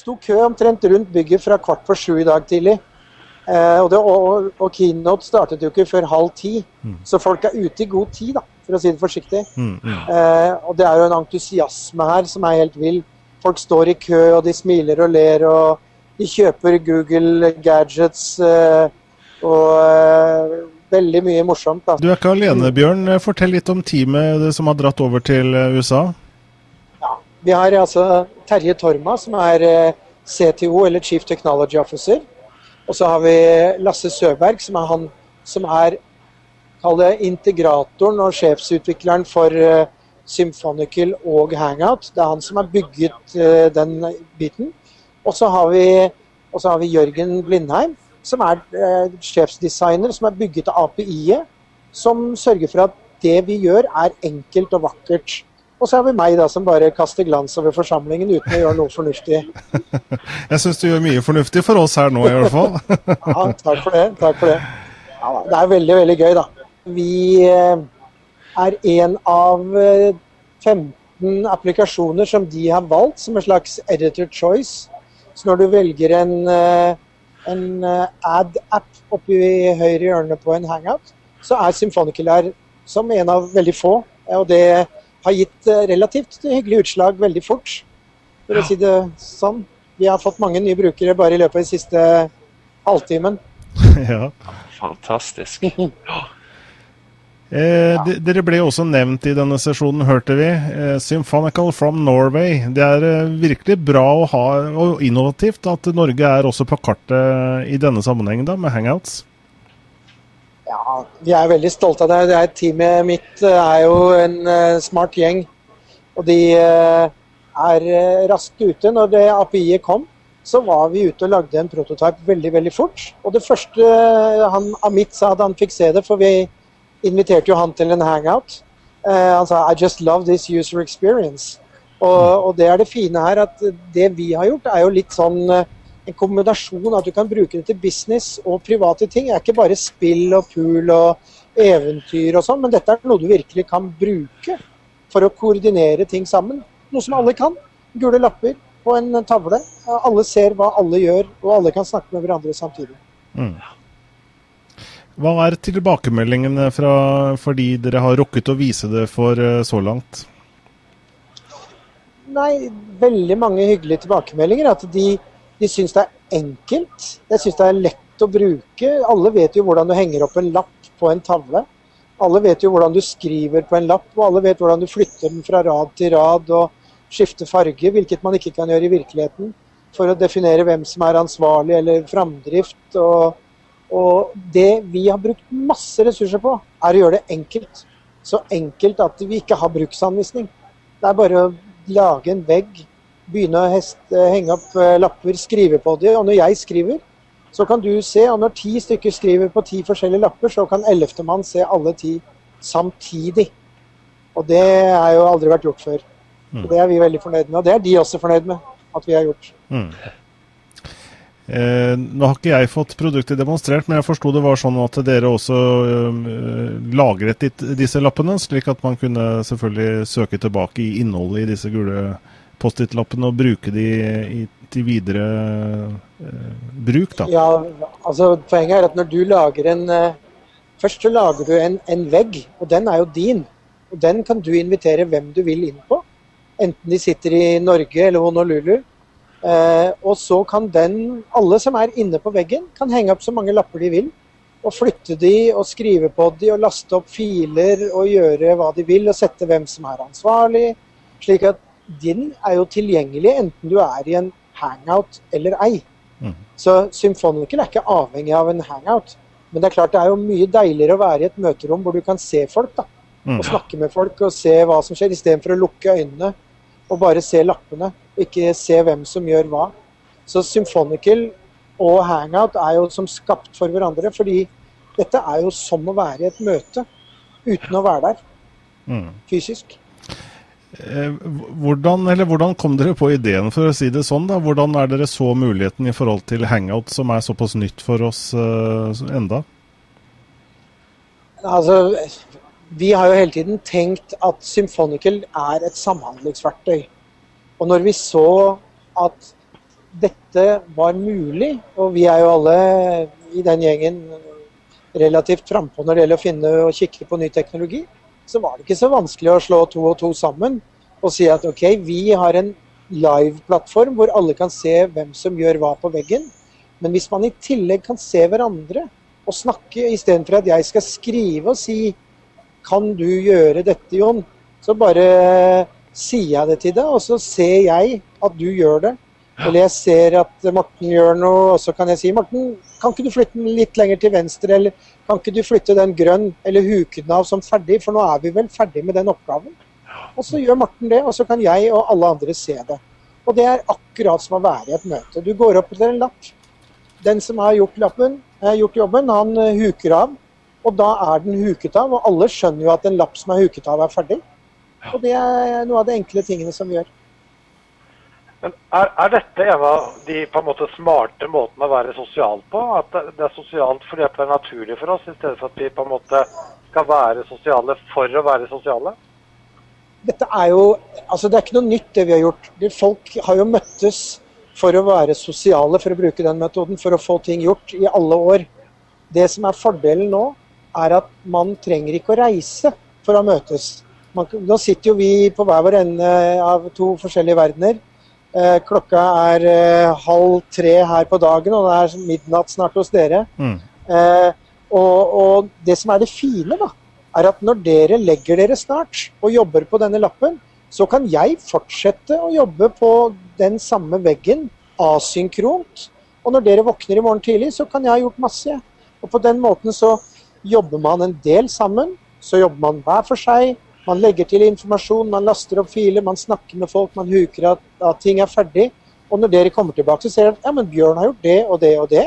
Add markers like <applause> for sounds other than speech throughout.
sto kø omtrent rundt bygget fra kvart på sju i dag tidlig. Eh, og, det, og, og, keynote startet jo ikke før halv ti, mm. så folk er ute i god tid, da, for å si det forsiktig. Mm, ja. Eh, og det er jo en entusiasme her som er helt vill. Folk står i kø, og de smiler og ler, og de kjøper Google gadgets. Eh, og eh, veldig mye morsomt. Da. Du er ikke alene, Bjørn. Fortell litt om teamet som har dratt over til eh, USA. Vi har altså Terje Torma, som er eh, CTO, eller Chief Technology Officer. Og så har vi Lasse Søberg, som er han som er det, integratoren og sjefsutvikleren for uh, Symphonical og Hangout. Det er han som har bygget uh, den biten. Og så har, har, vi Jørgen Blindheim, som er sjefsdesigner, som har bygget API-et, som sørger for at det vi gjør, er enkelt og vakkert. Og så har vi meg da, som bare kaster glans over forsamlingen uten å gjøre noe fornuftig. <laughs> Jeg syns du gjør mye fornuftig for oss her nå, i hvert fall. <laughs> ja, takk for det. Takk for det. Ja, det er veldig, veldig gøy, da. Vi eh, er en av 15 eh, applikasjoner som de har valgt som en slags editor choice. Så når du velger en, eh, en ad-app oppi høyre hjørne på en hangout, så er Symfonical her som en av veldig få. Og det har gitt eh, relativt hyggelig utslag veldig fort, for ja. å si det sånn. Vi har fått mange nye brukere bare i løpet av den siste halvtimen. <laughs> ja. Fantastisk. <laughs> Eh, dere ble også nevnt i denne sesjonen, hørte vi. Eh, Symphonical from Norway. Det er eh, virkelig bra å ha, og innovativt at Norge er også på kartet i denne sammenhengen da, med hangouts. Ja, vi er veldig stolte av det. det teamet mitt eh, er jo en uh, smart gjeng. Og de uh, er raskt ute. Når API-et kom, så var vi ute og lagde en prototype veldig veldig fort. Og det første han, Amit sa da han fikk se det, for vi inviterte jo han til en hangout. han sa I just love this user experience. Og, og, det er det fine her, at det vi har gjort, er jo litt sånn en kombinasjon at du kan bruke det til business og private ting. Det er ikke bare spill og pool og eventyr og sånn, men dette er noe du virkelig kan bruke for å koordinere ting sammen. Noe som alle kan. Gule lapper på en tavle. Alle ser hva alle gjør, og alle kan snakke med hverandre samtidig. Mm. Hva er tilbakemeldingene fra fordi dere har rukket å vise det for eh, så langt? Nei, veldig mange hyggelige tilbakemeldinger. At de de syns det er enkelt. Jeg syns det er lett å bruke. Alle vet jo hvordan du henger opp en lapp på en tavle. Alle vet jo hvordan du skriver på en lapp, og alle vet hvordan du flytter den fra rad til rad og skifter farge, hvilket man ikke kan gjøre i virkeligheten, for å definere hvem som er ansvarlig eller framdrift. Og, og det vi har brukt masse ressurser på, er å gjøre det enkelt. Så enkelt at vi ikke har bruksanvisning. Det er bare å lage en vegg begynne å hest, henge opp eh, lapper, skrive på dem. Og når jeg skriver, så kan du se, og når ti stykker skriver på ti forskjellige lapper, så kan ellevtemann se alle ti samtidig. Og det har jo aldri vært gjort før. Mm. Det er vi veldig fornøyd med, og det er de også fornøyd med at vi har gjort. Mm. Eh, nå har ikke jeg fått produktet demonstrert, men jeg forsto det var sånn at dere også eh, lagret disse lappene, slik at man kunne selvfølgelig søke tilbake i innholdet i disse gule Post-It-lappene og bruke de i, til videre eh, bruk, da? Ja, altså Poenget er at når du lager en eh, Først så lager du en, en, vegg, og den er jo din. Og Den kan du invitere hvem du vil inn på. Enten de sitter i Norge eller Honolulu. Eh, og så kan den, alle som er inne på veggen, kan henge opp så mange lapper de vil. Og flytte de og skrive på de og laste opp filer og gjøre hva de vil. Og sette hvem som er ansvarlig. Slik at din er jo tilgjengelig enten du er i en hangout eller ei. Mm. Så Symfonical er ikke avhengig av en hangout. Men det er klart det er jo mye deiligere å være i et møterom hvor du kan se folk. da, mm. Og snakke med folk og se hva som skjer, istedenfor å lukke øynene og bare se lappene. Og ikke se hvem som gjør hva. Så Symfonical og hangout er jo som skapt for hverandre. Fordi dette er jo som å være i et møte uten å være der mm. fysisk. Eh, hvordan, hvordan, kom dere på ideen, for å si det sånn? da? Hvordan er dere så muligheten i forhold til hangout, som er såpass nytt for oss uh, enda? Altså, vi har jo hele tiden tenkt at Symfonical er et samhandlingsverktøy. Og når vi så at dette var mulig, og vi er jo alle i den gjengen relativt frampå når det gjelder å finne og kikke på ny teknologi, så var det ikke så vanskelig å slå to og to sammen og si at OK, vi har en live-plattform hvor alle kan se hvem som gjør hva på veggen. Men hvis man i tillegg kan se hverandre og snakke istedenfor at jeg skal skrive og si Kan du gjøre dette, Jon? Så bare sier jeg det til deg, og så ser jeg at du gjør det. Eller jeg ser at Morten gjør noe, og så kan jeg si Morten, kan ikke du flytte den litt lenger til venstre, eller kan ikke du flytte den grønn, eller huke den av som ferdig, for nå er vi vel ferdig med den oppgaven. Og så gjør Morten det, og så kan jeg og alle andre se det. Og det er akkurat som å være i et møte. Du går opp til en lapp. Den som har gjort, lappen, har gjort jobben, han eh, huker av. Og da er den huket av, og alle skjønner jo at en lapp som er huket av, er ferdig. Og det er noe av de enkle tingene som vi gjør. Men er, er, dette en av de på en måte smarte måtene å være sosial på? At det, er sosialt fordi det er naturlig for oss, i stedet for at vi på en måte skal være sosiale for å være sosiale? Dette er jo Altså, det er ikke noe nytt, det vi har gjort. Folk har jo møttes for å være sosiale, for å bruke den metoden, for å få ting gjort i alle år. Det som er fordelen nå, er at man trenger ikke å reise for å møtes. Man, nå sitter jo vi på hver vår ende av to forskjellige verdener. Eh, klokka er eh, halv tre her på dagen, og det er midnatt snart hos dere. Mm. Eh, og, og, det som er det fine, da, er at når dere legger dere snart og jobber på denne lappen, så kan jeg fortsette å jobbe på den samme veggen asynkront. Og når dere våkner i morgen tidlig, så kan jeg ha gjort masse. Og på den måten så jobber man en del sammen. Så jobber man hver for seg. Man legger til informasjon, man laster opp filer, man snakker med folk, man huker at, at ting er ferdig. Og når dere kommer tilbake, så ser dere at ja, men Bjørn har gjort det og det og det.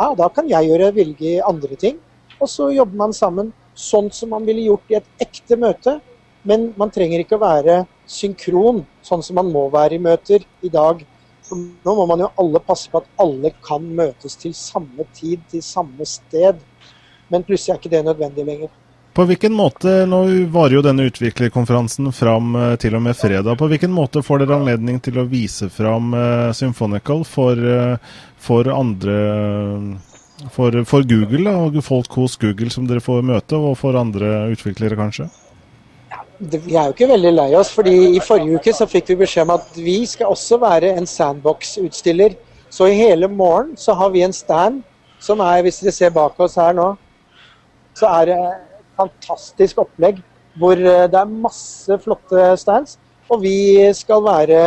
Ja, da kan jeg gjøre velge andre ting. Og så jobber man sammen sånn som man ville gjort i et ekte møte. Men man trenger ikke å være synkron, sånn som man må være i møter i dag. For nå må man jo alle passe på at alle kan møtes til samme tid, til samme sted. Men plutselig er ikke det nødvendig lenger. På hvilken måte, Nå varer jo denne utviklerkonferansen fram eh, til og med fredag. På hvilken måte får dere anledning til å vise fram uh, Symphonical for, uh, for andre for, for, Google og folk hos Google som dere får møte, og for andre utviklere kanskje? Vi er jo ikke veldig lei oss, fordi i forrige uke så fikk vi beskjed om at vi skal også være en sandbox-utstiller. Så i hele morgen så har vi en stand som er, hvis dere ser bak oss her nå, så er det fantastisk opplegg hvor eh, det er masse flotte stands. Og vi skal være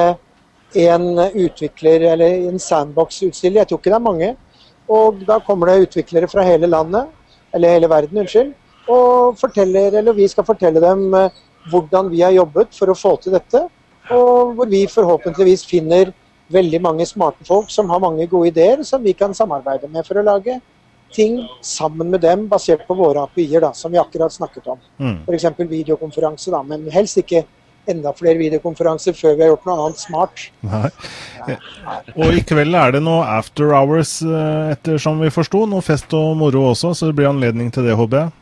en utvikler, eller en sandbox-utstiller. Jeg tror ikke det er mange. Og da kommer det utviklere fra hele landet, eller hele verden, unnskyld. Og forteller, eller vi skal fortelle dem eh, hvordan vi har jobbet for å få til dette. Og hvor vi forhåpentligvis finner veldig mange smarte folk som har mange gode ideer som vi kan samarbeide med for å lage ting sammen med dem basert på våre API-er, som vi akkurat snakket om. Mm. F.eks. videokonferanse, da, men helst ikke enda flere videokonferanser før vi har gjort noe annet smart. Nei. Nei. Og i kveld er det noe after hours, etter ettersom vi forsto. Noe fest og moro også, så det blir anledning til det, håper jeg?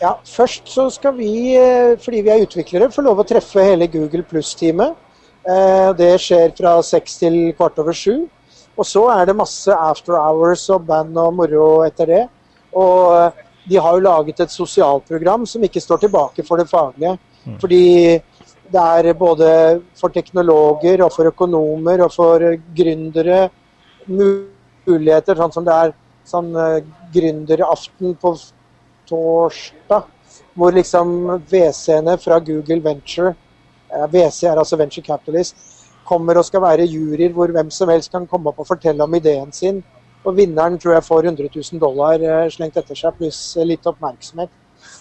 Ja, først så skal vi, eh, fordi vi er utviklere, få lov å treffe hele Google Pluss-teamet. Eh, det skjer fra seks til kvart over sju. Og så er det masse after hours og band og moro etter det. Og eh, de har jo laget et sosialt program som ikke står tilbake for det faglige. Mm. Fordi det er både for teknologer og for økonomer og for gründere muligheter, sånn som det er sånn uh, gründeraften på torsdag, hvor liksom WC-ene fra Google Venture, uh, WC er altså Venture Capitalist, kommer og skal være juryer hvor hvem som helst kan komme opp og fortelle om ideen sin. Og vinneren tror jeg får 100 000 dollar eh, slengt etter seg, pluss litt oppmerksomhet.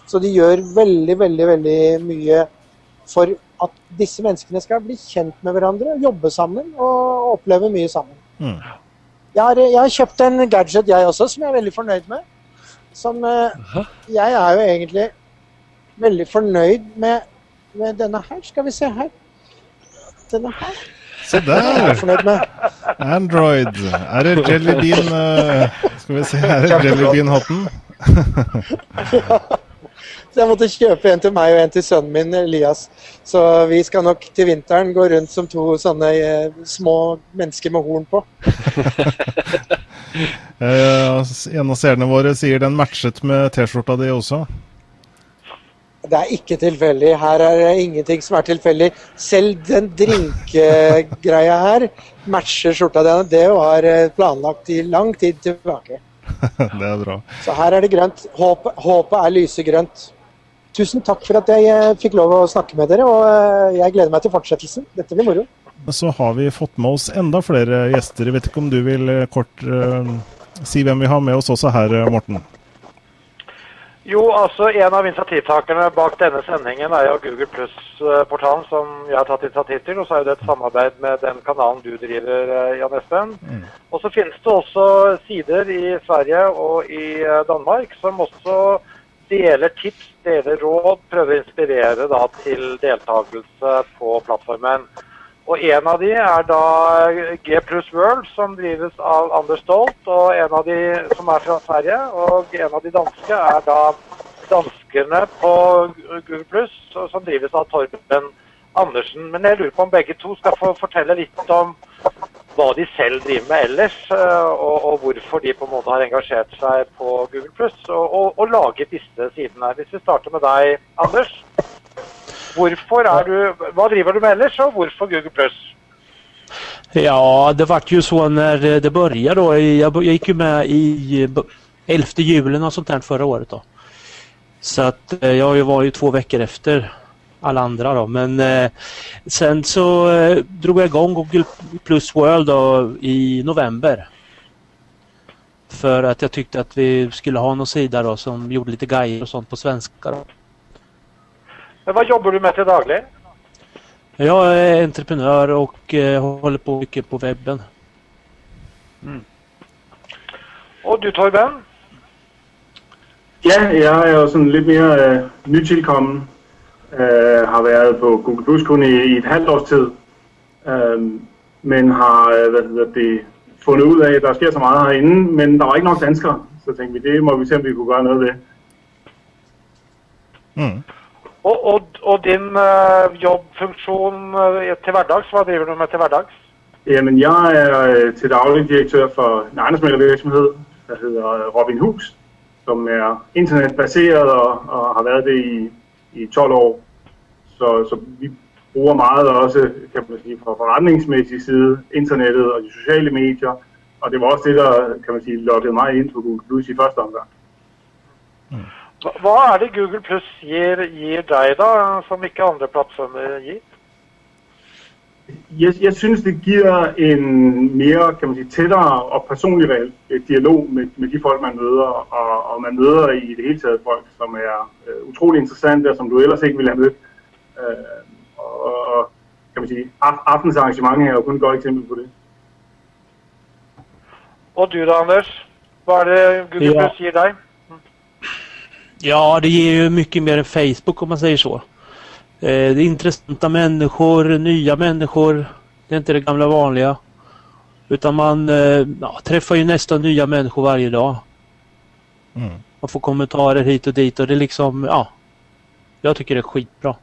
Så de gjør veldig, veldig, veldig mye for at disse menneskene skal bli kjent med hverandre, jobbe sammen og oppleve mye sammen. Mm. Jeg, har, jeg, har, kjøpt en gadget jeg også, som jeg er veldig fornøyd med. Som uh, Jeg er jo egentlig veldig fornøyd med, med denne her. Skal vi se her. Denne her. Se der! Android. Er det Jelly Bean uh, <laughs> Skal vi se, er det Jelly Bean-hatten? <laughs> Så jeg måtte kjøpe en til meg og en til sønnen min, Elias. Så vi skal nok til vinteren gå rundt som to sånne eh, små mennesker med horn på. <laughs> Eh, en av seerne våre sier den matchet med T-skjorta di også. Det er ikke tilfeldig. Her er det ingenting som er tilfeldig. Selv den drinkegreia her matcher skjorta di. Det var eh, planlagt i lang tid tilbake. <laughs> det er bra. Så her er det grønt. Håpet, håpet er lysegrønt. Tusen takk for at jeg eh, fikk lov å snakke med dere, og eh, jeg gleder meg til fortsettelsen. Dette blir moro. Så har vi fått med oss enda flere gjester. Jeg vet ikke om du vil kort uh, si hvem vi har med oss også her, Morten? Jo, altså En av initiativtakerne bak denne sendingen er jo Google Pluss-portalen som jeg har tatt initiativ til. Og så er det et samarbeid med den kanalen du driver, eh, Jan Espen. Mm. Og så finnes det også sider i Sverige og i eh, Danmark som også deler tips, deler råd, prøver å inspirere da, til deltakelse på plattformen. Og En av de er da G Plus World, som drives av Anders Stolt, og en av de som er fra Sverige. Og en av de danske er da danskerne på Google Plus, som drives av Torben Andersen. Men jeg lurer på om begge to skal få fortelle litt om hva de selv driver med ellers, eh, og, og hvorfor de på en måte har engasjert seg på Google Plus og, og, og laget disse sidene. Hvis vi starter med deg, Anders. Hvorfor er du, hva driver du med ellers, og hvorfor Google Plus? Ja, det ble jo sånn når det begynte. Jeg, jeg gikk jo med i 11 julen og sånt her forrige året da. Så at, jeg var jo to uker efter alle andre. da. Men eh, sen så eh, drog i gang Google Plus World da, i november. For at jeg syntes at vi skulle ha noen sider som gjorde litt guider og sånt på svenska. Då. Hva jobber du med til daglig? Jag är entreprenör och eh, håller på mycket på webben. Mm. Og du, Torben? Ja, jeg er jo sådan lidt mere øh, nytilkommen. Øh, har været på Google Plus kun i, i et halvt års tid. Øh, men har øh, hvad hedder det, fundet ud af, at der sker så meget herinde, men der var ikke nok danskere. Så tænkte vi, det må vi se, om vi kunne gøre noget ved. Mm. Og, og, og din uh, jobbfunksjon uh, til hverdags, hva driver du med til hverdags? Jamen, jeg er uh, til daglig direktør for en ejendomsmæglervirksomhed, der hedder Robin Hus, som er internetbaseret og, og har været det i, i 12 år. Så, så vi bruger meget også, kan man sige, fra forretningsmæssig side, internettet og de sociale medier. Og det var også det, der, kan man sige, lukkede mig ind på Google Plus i første omgang. Mm. Hva er det Google Plus gir, gir, deg, da, som ikke andre plattformer gir? Jeg, jeg synes det gir en mer kan man si, tettere og personlig dialog med, med de folk man møter. Og, og man møter i det hele taget folk som er uh, utrolig interessante, og som du ellers ikke ville ha møtt. Uh, og, og kan man si, aftens arrangement er jo kun et godt eksempel på det. Og du da, Anders? Hva er det Google ja. Plus gir deg? Ja, det ger ju mycket mer än Facebook om man säger så. Eh, det är intressanta människor, nya människor. Det är inte det gamla vanliga. Utan man eh, ja, träffar ju nästan nya människor varje dag. Mm. Man får kommentarer hit och dit och det är liksom, ja. Jag tycker det är skitbra.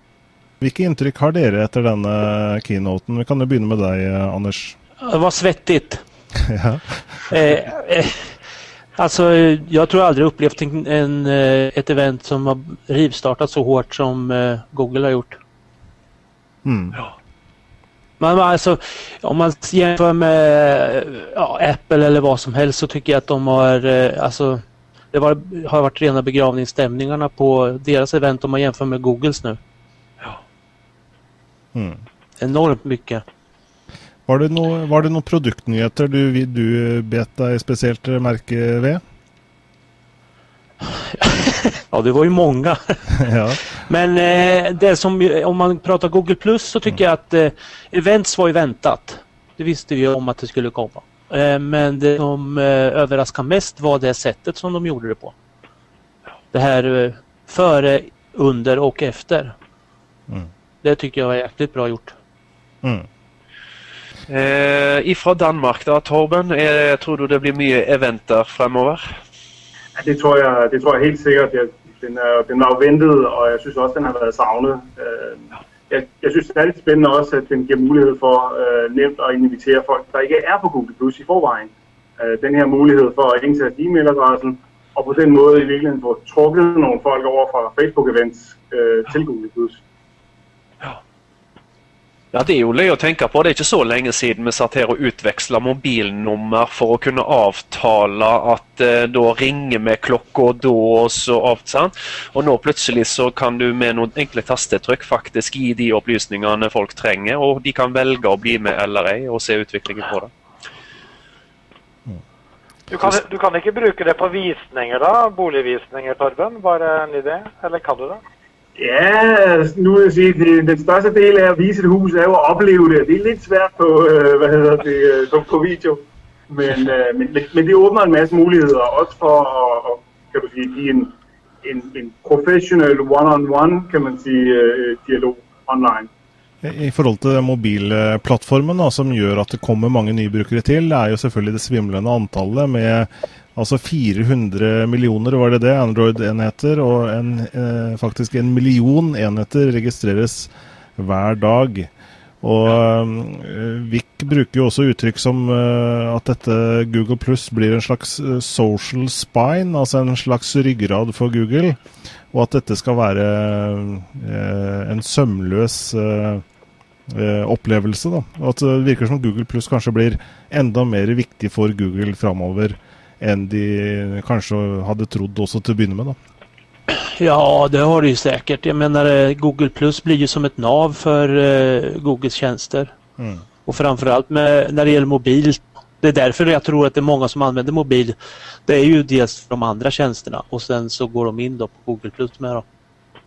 Hvilke inntrykk har dere etter denne keynoten? Vi kan jo begynne med deg, Anders. Det var svettigt. <laughs> ja. eh, eh, Alltså, jag tror aldrig upplevt en, en, eh, ett event som har rivstartat så hårt som eh, Google har gjort. Mm. Ja. Men alltså, om man jämför med ja, Apple eller vad som helst så tycker jag att de har, eh, alltså, det var, har varit rena begravningsstämningarna på deras event om man jämför med Googles nu. Ja. Mm. Enormt mycket. Var det, noe, var det noen produktnyheter du, du bet deg spesielt merke ved? <laughs> ja, det var ju många. <laughs> ja. Men eh, det som, om man pratar Google Plus så tycker jeg jag att eh, events var ju väntat. Det visste vi om att det skulle komma. Eh, men det som eh, överraskade mest var det sättet som de gjorde det på. Det här eh, före, under och efter. Mm. Det tycker jag var jäkligt bra gjort. Mm. Eh, ifra Danmark da, Torben. Er, tror du det blir mye eventer fremover? Det tror jeg, det tror jeg helt sikkert. Jeg, Den, er, den var jo ventet, og jeg synes også, den har vært savnet. Øh, jeg, jeg synes det er litt spændende også, at den gir mulighet for øh, nemt å invitere folk, der ikke er på Google Plus i forveien. Øh, den her mulighet for å innsette e-mailadressen, og på den måten i virkeligheten få trukket noen folk over fra Facebook-events øh, til Google Plus. Ja, Det er jo løye å tenke på. Det er ikke så lenge siden vi satt her og utveksla mobilnummer for å kunne avtale at eh, da ringer vi klokka da og så alt sant? Og nå plutselig så kan du med noen enkle tastetrykk faktisk gi de opplysningene folk trenger, og de kan velge å bli med eller ei og se utviklingen på det. Du kan, du kan ikke bruke det på visninger, da? Boligvisninger, Torben? Bare en idé? Eller kan du det? Ja, nu vil jeg sige, det, den største del af at vise et hus er jo at opleve det. Det er lidt svært på, øh, hvad hedder det, øh, på, på video. Men, øh, men, men det åbner en masse muligheder, også for at, kan du sige, give en, en, en professionel one-on-one, kan man sige, øh, dialog online. I forhold til mobilplattformen da, som gjør at det kommer mange nye brukere til, er jo selvfølgelig det svimlende antallet med Altså 400 millioner, var det det, Android-enheter, og en, eh, faktisk en million enheter registreres hver dag. Og eh, Vik bruker jo også uttrykk som eh, at dette Google Pluss blir en slags eh, social spine, altså en slags ryggrad for Google, og at dette skal være eh, en sømløs eh, opplevelse. Da. At det virker som Google Pluss kanskje blir enda mer viktig for Google framover enn de kanskje hadde trodd også til å begynne med. da. Ja, det har det ju säkert. Jag menar, eh, Google Plus blir ju som ett nav för Googles tjänster. Mm. Och framförallt med, när det gäller mobil. Det är därför jag tror att det är många som använder mobil. Det är ju dels för de andra tjänsterna och sen så går de in då på Google Plus med. Då.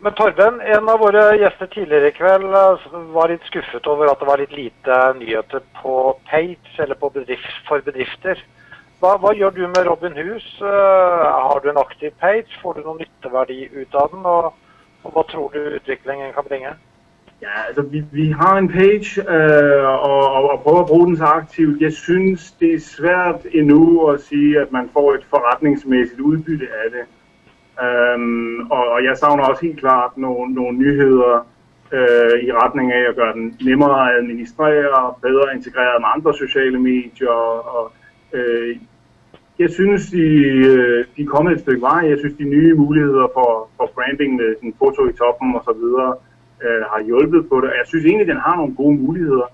Men Torben, en av våre gjester tidligere i kveld eh, var litt skuffet over at det var litt lite nyheter på Page, eller på bedrift, for bedrifter. Hva, hva, gjør du med Robin Hus? Uh, har du en aktiv page? Får du noen nytteverdi ut av den? Og, og hva tror du utviklingen kan bringe? Ja, altså vi, vi har en page øh, og, og, prøver at bruge den så aktivt. Jeg synes, det er svært endnu at sige, at man får et forretningsmæssigt udbytte af det. Øhm, og, og jeg savner også helt klart nogle, nogle nyheder øh, i retning af at gøre den nemmere at administrere, bedre integreret med andre sociale medier og øh, jeg synes, de, øh, de er kommet et stykke vej. Jeg synes, de nye muligheder for, for branding med en foto i toppen videre øh, har hjulpet på det. Og Jeg synes egentlig, den har nogle gode muligheder.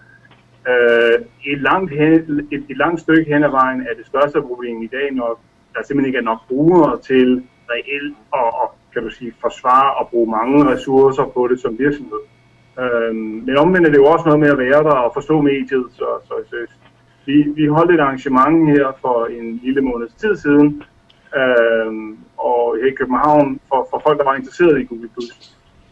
Øh, et, langt hen, et, et langt stykke hen ad vejen er det største problem i dag, når der simpelthen ikke er nok brugere til reelt at, at kan du sige, forsvare og bruge mange ressourcer på det som virksomhed. Øh, men omvendt er det jo også noget med at være der og forstå mediet, så, så, så vi, vi holdt et arrangement her for en lille måneds tid siden, øh, og her i København, for, for folk, der var interesseret i Google+.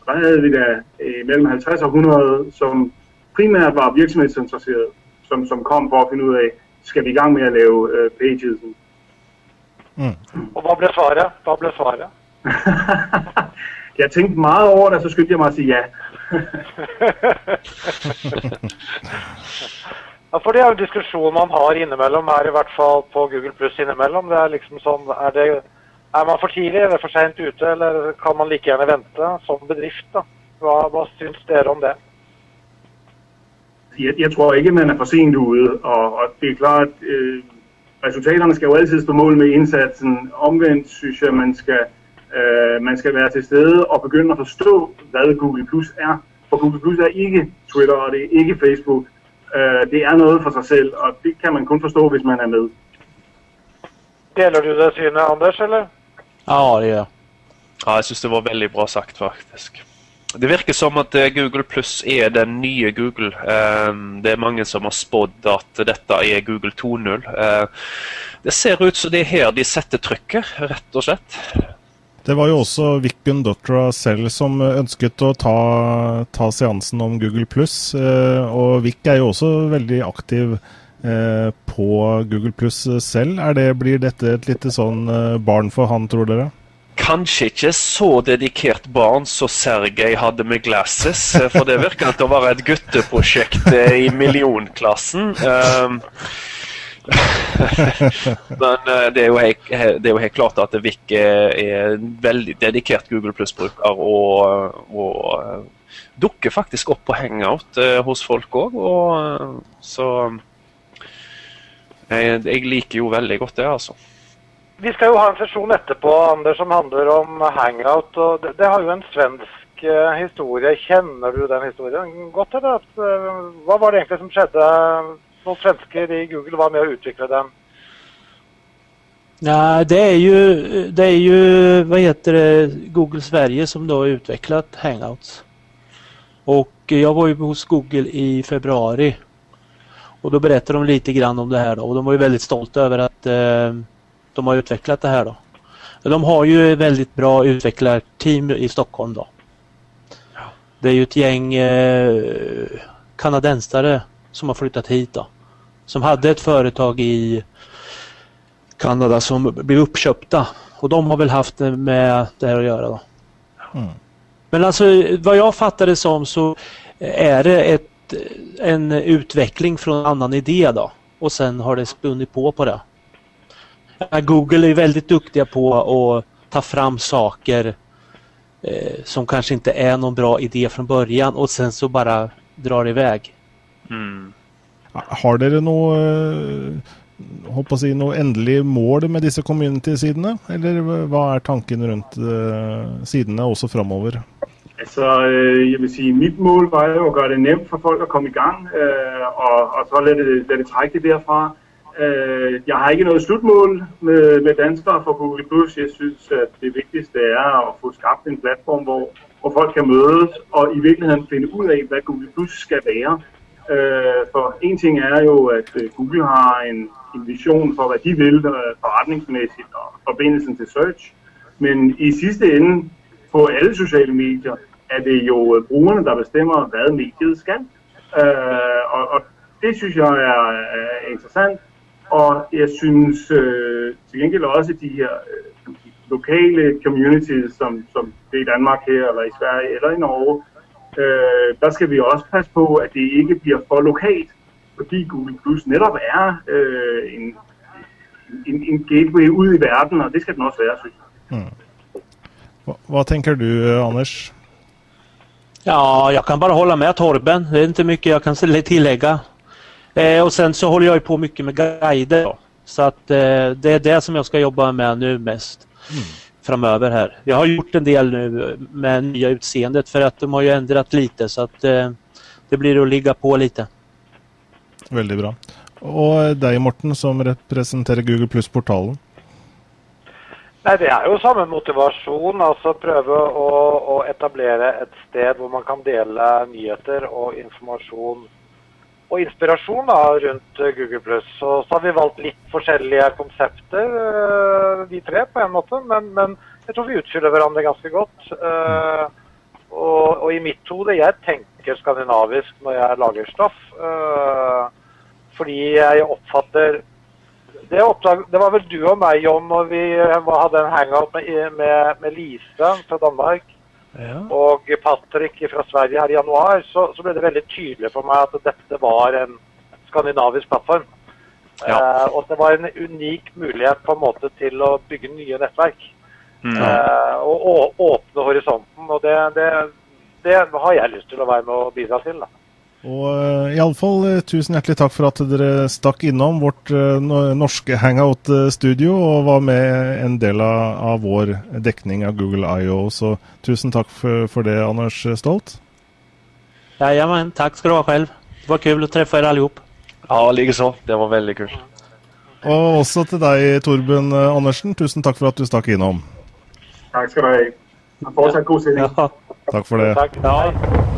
Der havde vi da øh, mellem 50 og 100, som primært var virksomhedsinteresserede, som, som kom for at finde ud af, skal vi i gang med at lave øh, pages. Mm. Og hvad blev svaret? Hvad blev svaret? <laughs> jeg tænkte meget over det, så skyndte jeg mig at sige ja. <laughs> Ja, for Det er jo en diskusjon man har innimellom, her i hvert fall på Google Pluss innimellom. Det er liksom sånn, er, det, er man for tidlig eller for seint ute, eller kan man like gjerne vente som bedrift? da? Hva, hva syns dere om det? Jeg, jeg, tror ikke man er for sent ute. Og, og det er klart øh, Resultatene skal jo alltid stå mål med innsatsen. Omvendt syns jeg man skal, øh, man skal være til stede og begynne å forstå hva Google Plus er. For Google Plus er ikke Twitter og det er ikke Facebook. Øh, det er noe for seg selv, og det kan man kun forstå, hvis man er med. Deler du det synet, Anders, eller? Ja, det gjør Ja, jeg syns det var veldig bra sagt, faktisk. Det virker som at eh, Google Pluss er den nye Google. Ehm, det er mange som har spådd at dette er Google 2.0. Eh, det ser ut som det er her de setter trykket, rett og slett. Det var jo også Vikken Dotra selv som ønsket å ta, ta seansen om Google pluss. Eh, og Vik er jo også veldig aktiv på Google pluss selv. Det, blir dette et lite sånn eh, barn for han, tror dere? Kanskje ikke så dedikert barn som Sergej hadde med Glasses, for det virker til å være et gutteprosjekt i millionklassen. <laughs> Men det er, helt, det er, jo helt, klart at Vik er en veldig dedikert Google Pluss-bruker. Og, og, dukker faktisk opp på hangout hos folk òg. Så jeg, jeg, liker jo veldig godt det, altså. Vi skal jo ha en sesjon etterpå Anders, som handler om hangout. og Det, det har jo en svensk uh, historie. Kjenner du den historien godt? eller? Uh, hva var det egentlig som skjedde? Noen svensker i Google var med å utvikle den. Ja, det är ju, det är ju vad heter det, Google Sverige som då har utvecklat Hangouts. Och jag var ju hos Google i februari och då berättar de lite grann om det här då. och de var ju väldigt stolta över att eh, de har utvecklat det här då. De har ju väldigt bra utvecklarteam i Stockholm då. Det är ju ett gäng eh, kanadensare som har flyttat hit då. Som hade ett företag i Kanada som blev uppköpta och de har väl haft med det här att göra då. Mm. Men alltså vad jag fattar det som så är det ett en utveckling från en annan idé då. Och sen har det spunnit på på det. Google är väldigt duktiga på att ta fram saker eh, som kanske inte är någon bra idé från början och sen så bara drar iväg. Mm. Har dere noe håper å si, noe endelig mål med disse community-sidene? Eller hva er tanken rundt uh, sidene også framover? Altså, øh, jeg vil sige, mit mål var jo at gøre det nemt for folk at komme i gang, øh, og, og så lade det, lade det trække det derfra. Øh, jeg har ikke noget slutmål med, med danskere for Google+. Plus. Jeg synes, at det vigtigste er at få skabt en platform, hvor, hvor folk kan mødes og i virkeligheden finde ud af, hvad Google Plus skal være. Øh, for en ting er jo, at øh, Google har en, en vision for, hvad de vil øh, forretningsmæssigt og forbindelsen til search. Men i sidste ende, på alle sociale medier, er det jo øh, brugerne, der bestemmer, hvad mediet skal. Øh, og, og det synes jeg er, er interessant. Og jeg synes øh, til gengæld også de her øh, lokale communities, som, som det er i Danmark her, eller i Sverige, eller i Norge, øh, der skal vi også passe på, at det ikke bliver for lokalt, fordi Google Plus netop er øh, en, en, en gateway ud i verden, og det skal den også være, synes jeg. Mm. Vad tenker du, Anders? Ja, jag kan bara hålla med Torben. Det är inte mycket jag kan tillägga. Eh, och sen så håller jag på mycket med guider. Då. Så att eh, det är det som jag ska jobba med nu mest mm. framöver här. Jag har gjort en del nu med nya utseendet för att de har ju ändrat lite så att eh, det blir att ligga på lite. Väldigt bra. Och dig Morten som representerar Google Plus-portalen? Nei, Det er jo samme motivasjon. altså Prøve å, å, etablere et sted hvor man kan dele nyheter og informasjon og inspirasjon da, rundt Google+. Så, så har vi valgt litt forskjellige konsepter, vi tre, på en måte. Men, men, jeg tror vi utfyller hverandre ganske godt. Uh, og, og, i mitt hode, jeg tenker skandinavisk når jeg lager stoff. Uh, fordi jeg oppfatter det, oppdag, det, var vel du og meg, John, når vi hadde en hangout med, med, med Lise fra Danmark ja. og Patrick fra Sverige her i januar, så, så, ble det veldig tydelig for meg at dette var en skandinavisk plattform. Ja. Eh, og det var en unik mulighet på en måte til å bygge nye nettverk. Mm. Eh, og, å, åpne horisonten. Og det, det, det, har jeg lyst til å være med og bidra til. da. Og uh, iallfall uh, tusen hjertelig takk for at dere stakk innom vårt uh, norske hangout-studio og var med en del av, av, vår dekning av Google IO. Så tusen takk for, for det, Anders Stolt. Jajamän, takk skal du ha selv. Det var kult å treffe dere alle Ja, likeså. Det var veldig kult. Og også til deg, Torben Andersen. Tusen takk for at du stakk innom. Takk skal du ha. Fortsatt god sending. Ja. Takk for det. Takk. Ja.